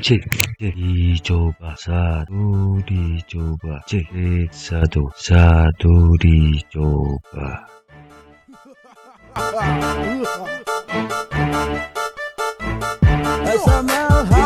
che, che, ichoba, satu ichoba, che, che, sadu, satu ichoba. That's a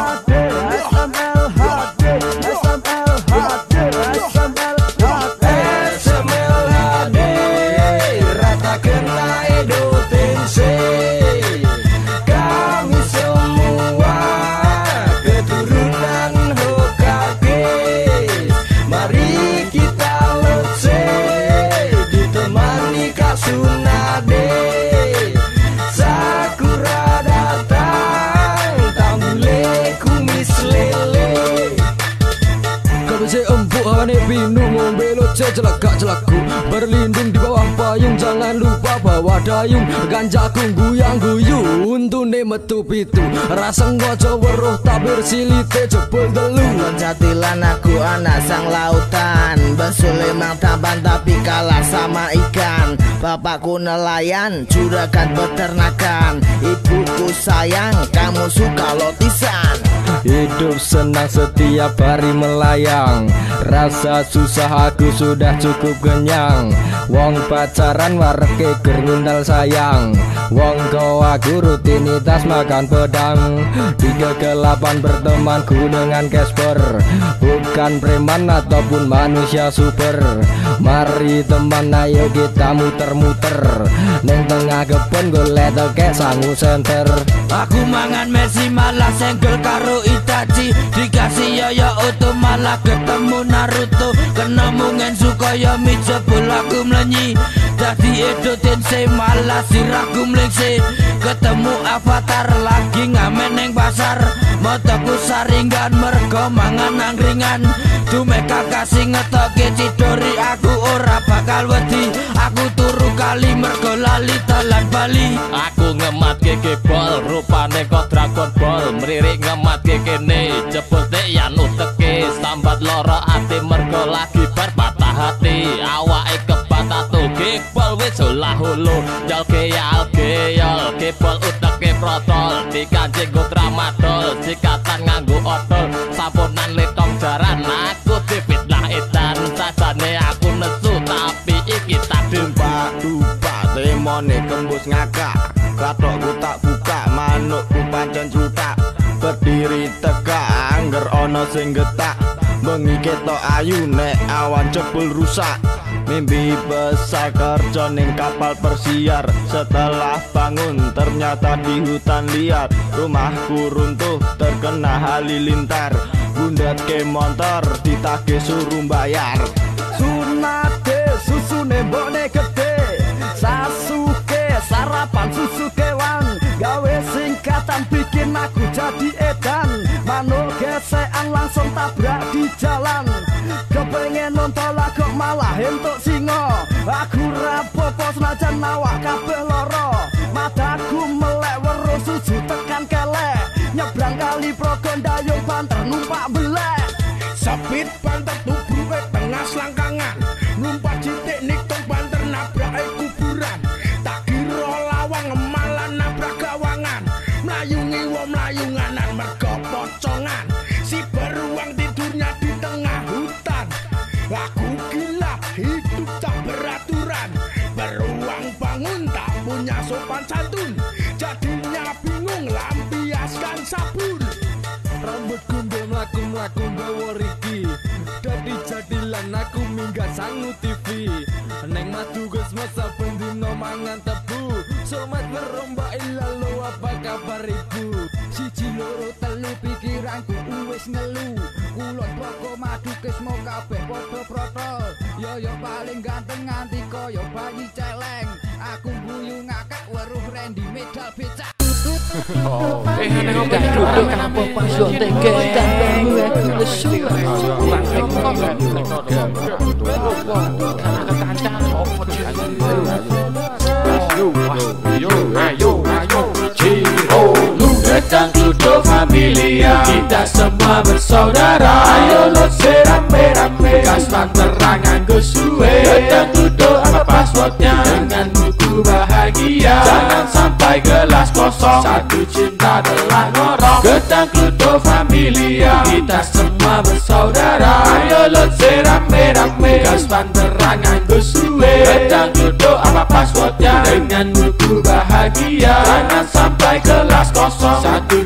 Kabeh empuk hawane pinu ngombe loce celaka celaku. Berlindung di bawah payung jangan lupa bawa dayung. Ganjaku guyang guyu untune metu pitu. Raseng waca weruh tabir silite jebol telu. Jatilan aku anak sang lautan. Besul emang tampan tapi kalah sama ikan. Bapakku nelayan, juragan peternakan. Ibuku sayang, kamu suka lotisan Hidup senang setiap hari melayang. Rasa susah aku sudah cukup kenyang. Wong pacaran wareke gerundal sayang. Wong kau aku rutinitas makan pedang. Di kegelapan bertemanku dengan Casper. Bukan preman ataupun manusia super. Mari teman ayo kita muter-muter. Neng tengah kebun golek tokek sangu center Aku mangan Messi malah senggel karo Itachi Dikasih yoyo oto malah ketemu Naruto. Kenemu Ngensu kaya mi jebol aku mlenyi. Dadi Edo Tensei malah sirahku mlengse Ketemu avatar lagi ngamen neng pasar. Motoku saringan mergo mangan angkringan. Dumeka kasih ngetoke cidori aku ora bakal wedi. Aku turu kali mergo lali bali. Aku ngemat keke bol rupane kok dragon bol mriri ngemat kene ne cepet de yanu sambat lara ati mergo lagi bar patah hati. Awake kepatah to kebol wis olah holo jalke alge yal kebol utake protol. Dikanjeng go tramadol sikatan nganggo otol. Sampunan letong jaran Temone kembus ngakak Katokku tak buka manukku pancen cutak Berdiri teka angger ono sing getak. Bengi ketok ayu nek awan jebul rusak. Mimpi besar kerja ning kapal persiar Setelah bangun ternyata di hutan liar. Rumahku runtuh terkena halilintar. Bundet ke motor ditagih suruh bayar Sunate susu nembone sarapan susu kewan Gawe singkatan bikin aku jadi edan. Manuk gesekan langsung tabrak di jalan. Kepengen nonton lagu malah entuk singo Aku rapopo senajan nawak kabeh loro Mataku melek weruh susu tekan kelek. Nyebrang kali progon dayung banter numpak belek. Sepit banter melaku melaku gawa riki. Dadi jadilan aku minggat sangu TV Neng madu gus masa pendino mangan tebu. Somat berombak lalu apa kabar ibu? Siji loro telu pikiranku uwis ngelu. Kulon poko madu kes mau kabeh podo protol. Yo yo paling ganteng nganti koyo bayi celeng. Aku guyu ngakak weruh Randy medal becak Ludo Familia Kita semua bersaudara. Ayo lo Satu cinta telah ngorok Gedang Kludo Familia. Kita semua bersaudara. Ayo let's rame-rame Gas panteran nganggo suwe Gedang Kludo apa passwordnya? Dengan buku bahagia. Jangan sampai gelas kosong. Satu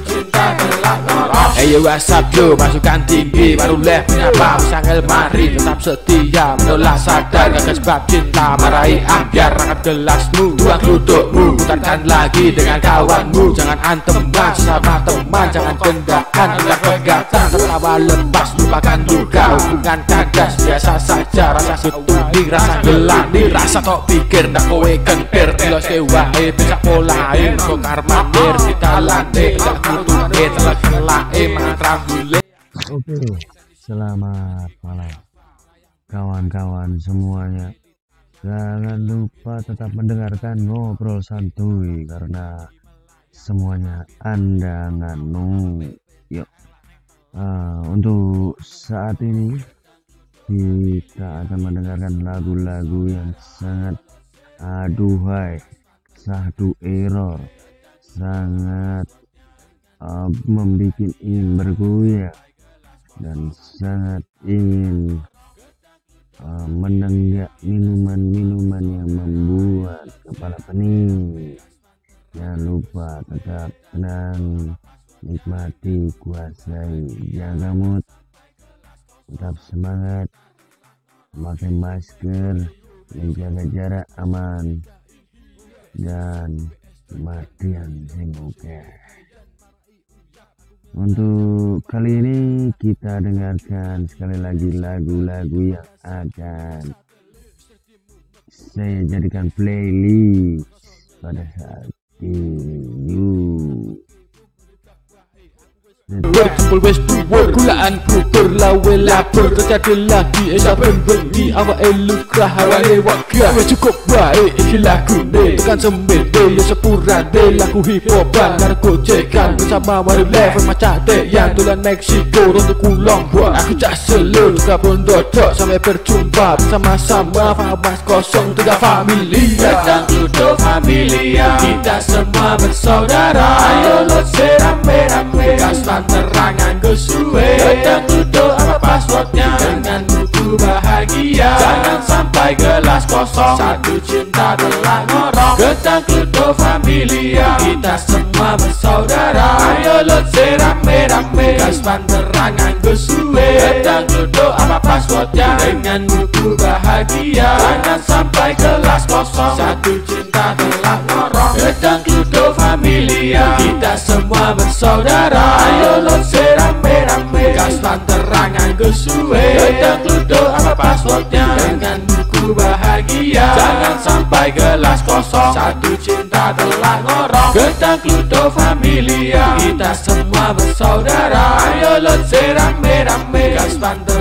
Ayo WhatsApp yo masukkan tinggi Baru leh menyapa sangel mari Tetap setia menolak sadar. Gak sebab cinta marahi ambiar Angkat gelasmu. Tuang dudukmu Putarkan lagi dengan kawanmu. Jangan anteman sama teman. Jangan kendaan tidak pegatan. Tertawa lepas lupakan duka Hubungan kandas biasa saja. Rasa setuni rasa gelani Rasa tok pikir ndak kowe kentir. Ke wae bisa polain Kok karmanir kita lande Tidak Oke, selamat malam kawan-kawan semuanya. Jangan lupa tetap mendengarkan ngobrol santuy karena semuanya Anda nganu. Yuk. Ah, untuk saat ini kita akan mendengarkan lagu-lagu yang sangat aduhai, satu error, sangat uh, membuat ingin bergoyang dan sangat ingin uh, menenggak minuman-minuman yang membuat kepala pening. Jangan lupa tetap tenang, nikmati, kuasai, jaga mood, tetap semangat, memakai masker, menjaga jarak aman, dan kematian semoga. Untuk kali ini kita dengarkan sekali lagi lagu-lagu yang akan saya jadikan playlist pada saat ini. Berkumpul wes duwur Gulaan kukur lawe lapar Terjadi lagi Esa benbengi Awak elukrah Hawane wakah Wes cukup baik Iki lagu ne Tekan semede Ya sepurane Lagu hip hopan Narko cekan Bersama mari level Macam dek Yang tulan Meksiko Untuk kulong buat. Aku cak selur Juga pun dodok Sampai berjumpa Bersama-sama Faham kosong Tiga family Gedang Kludo Familia Kita semua bersaudara. Ayo let's rame-rame Gas terangan ke suwe Gedang Kludo apa passwordnya sampai gelas kosong. Satu cinta telah ngorok Gedang Kludo Familia. Kita semua bersaudara. Ayo let's rame-rame Gas terangan ke suwe Gedang Kludo apa passwordnya? Dengan buku bahagia. Jangan sampai gelas kosong. Satu cinta telah ngorok Gedang Kludo Familia. Kita semua bersaudara. Ayo let's rame-rame gelas kosong. Satu cinta telah ngorong. Getang Pluto Familia. Kita semua bersaudara. Ayo lot serang rame-rame Gas pantai